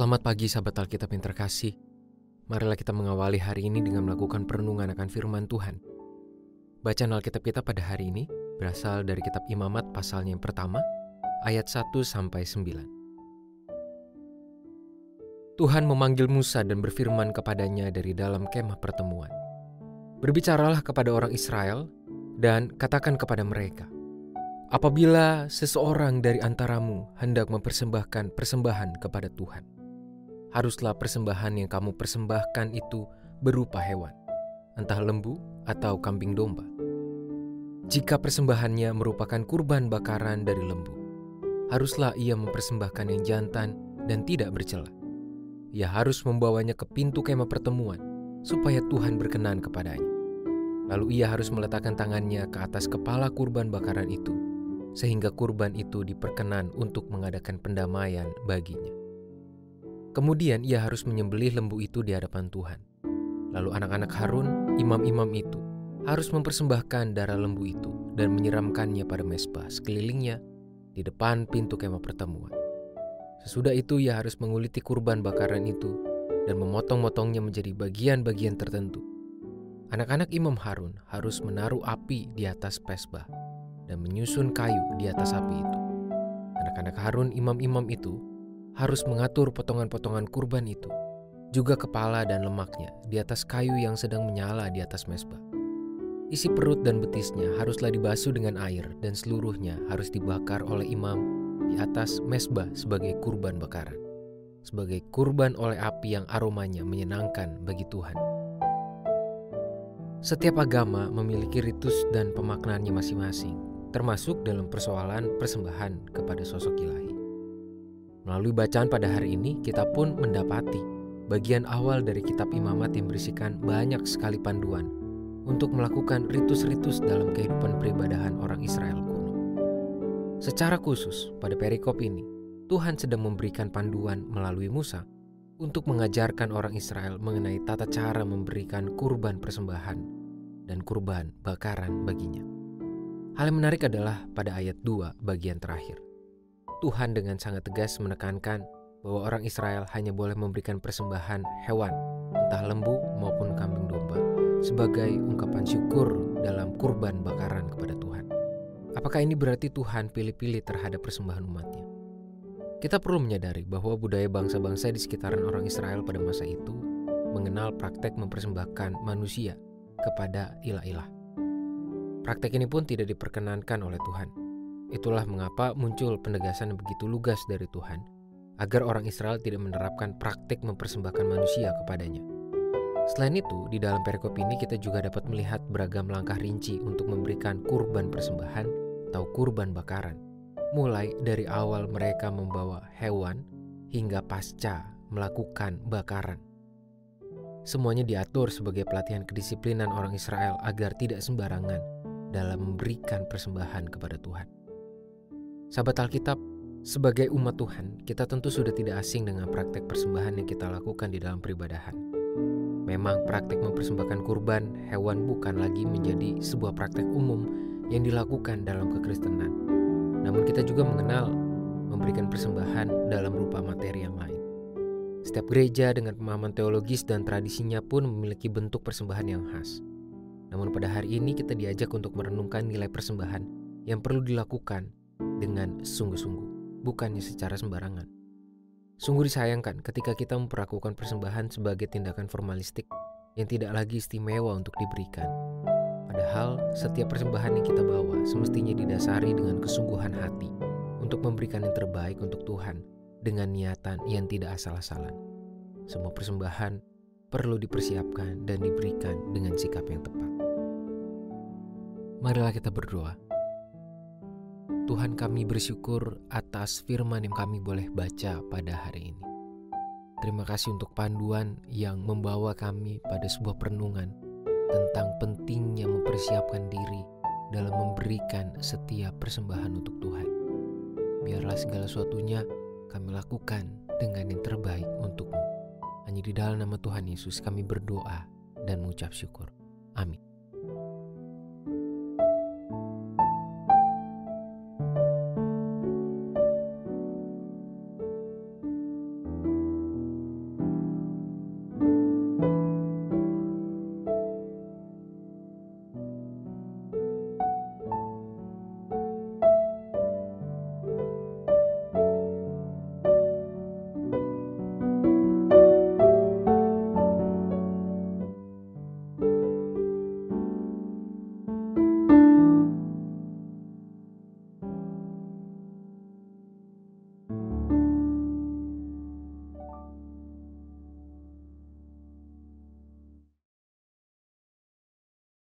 Selamat pagi sahabat Alkitab yang terkasih. Marilah kita mengawali hari ini dengan melakukan perenungan akan firman Tuhan. Bacaan Alkitab kita pada hari ini berasal dari kitab Imamat pasalnya yang pertama, ayat 1 sampai 9. Tuhan memanggil Musa dan berfirman kepadanya dari dalam kemah pertemuan. Berbicaralah kepada orang Israel dan katakan kepada mereka, Apabila seseorang dari antaramu hendak mempersembahkan persembahan kepada Tuhan, haruslah persembahan yang kamu persembahkan itu berupa hewan, entah lembu atau kambing domba. Jika persembahannya merupakan kurban bakaran dari lembu, haruslah ia mempersembahkan yang jantan dan tidak bercela. Ia harus membawanya ke pintu kemah pertemuan, supaya Tuhan berkenan kepadanya. Lalu ia harus meletakkan tangannya ke atas kepala kurban bakaran itu sehingga kurban itu diperkenan untuk mengadakan pendamaian baginya. Kemudian ia harus menyembelih lembu itu di hadapan Tuhan. Lalu anak-anak Harun, imam-imam itu, harus mempersembahkan darah lembu itu dan menyiramkannya pada mesbah sekelilingnya di depan pintu kemah pertemuan. Sesudah itu ia harus menguliti kurban bakaran itu dan memotong-motongnya menjadi bagian-bagian tertentu. Anak-anak Imam Harun harus menaruh api di atas pesbah dan menyusun kayu di atas api itu. Anak-anak Harun imam-imam itu harus mengatur potongan-potongan kurban itu, juga kepala dan lemaknya di atas kayu yang sedang menyala di atas mesbah. Isi perut dan betisnya haruslah dibasuh dengan air dan seluruhnya harus dibakar oleh imam di atas mesbah sebagai kurban bakaran, sebagai kurban oleh api yang aromanya menyenangkan bagi Tuhan. Setiap agama memiliki ritus dan pemaknaannya masing-masing termasuk dalam persoalan persembahan kepada sosok ilahi. Melalui bacaan pada hari ini, kita pun mendapati bagian awal dari kitab imamat yang berisikan banyak sekali panduan untuk melakukan ritus-ritus dalam kehidupan peribadahan orang Israel kuno. Secara khusus, pada perikop ini, Tuhan sedang memberikan panduan melalui Musa untuk mengajarkan orang Israel mengenai tata cara memberikan kurban persembahan dan kurban bakaran baginya. Hal yang menarik adalah pada ayat 2 bagian terakhir. Tuhan dengan sangat tegas menekankan bahwa orang Israel hanya boleh memberikan persembahan hewan, entah lembu maupun kambing domba, sebagai ungkapan syukur dalam kurban bakaran kepada Tuhan. Apakah ini berarti Tuhan pilih-pilih terhadap persembahan umatnya? Kita perlu menyadari bahwa budaya bangsa-bangsa di sekitaran orang Israel pada masa itu mengenal praktek mempersembahkan manusia kepada ilah-ilah. Praktek ini pun tidak diperkenankan oleh Tuhan. Itulah mengapa muncul penegasan begitu lugas dari Tuhan, agar orang Israel tidak menerapkan praktik mempersembahkan manusia kepadanya. Selain itu, di dalam perikop ini kita juga dapat melihat beragam langkah rinci untuk memberikan kurban persembahan atau kurban bakaran, mulai dari awal mereka membawa hewan hingga pasca melakukan bakaran. Semuanya diatur sebagai pelatihan kedisiplinan orang Israel agar tidak sembarangan dalam memberikan persembahan kepada Tuhan. Sahabat Alkitab, sebagai umat Tuhan, kita tentu sudah tidak asing dengan praktek persembahan yang kita lakukan di dalam peribadahan. Memang praktek mempersembahkan kurban hewan bukan lagi menjadi sebuah praktek umum yang dilakukan dalam kekristenan. Namun kita juga mengenal memberikan persembahan dalam rupa materi yang lain. Setiap gereja dengan pemahaman teologis dan tradisinya pun memiliki bentuk persembahan yang khas. Namun pada hari ini kita diajak untuk merenungkan nilai persembahan yang perlu dilakukan dengan sungguh-sungguh, bukannya secara sembarangan. Sungguh disayangkan ketika kita memperlakukan persembahan sebagai tindakan formalistik yang tidak lagi istimewa untuk diberikan. Padahal setiap persembahan yang kita bawa semestinya didasari dengan kesungguhan hati untuk memberikan yang terbaik untuk Tuhan dengan niatan yang tidak asal-asalan. Semua persembahan perlu dipersiapkan dan diberikan dengan sikap yang tepat. Marilah kita berdoa. Tuhan kami bersyukur atas firman yang kami boleh baca pada hari ini. Terima kasih untuk panduan yang membawa kami pada sebuah perenungan tentang pentingnya mempersiapkan diri dalam memberikan setiap persembahan untuk Tuhan. Biarlah segala sesuatunya kami lakukan dengan yang terbaik untukmu. Hanya di dalam nama Tuhan Yesus kami berdoa dan mengucap syukur. Amin.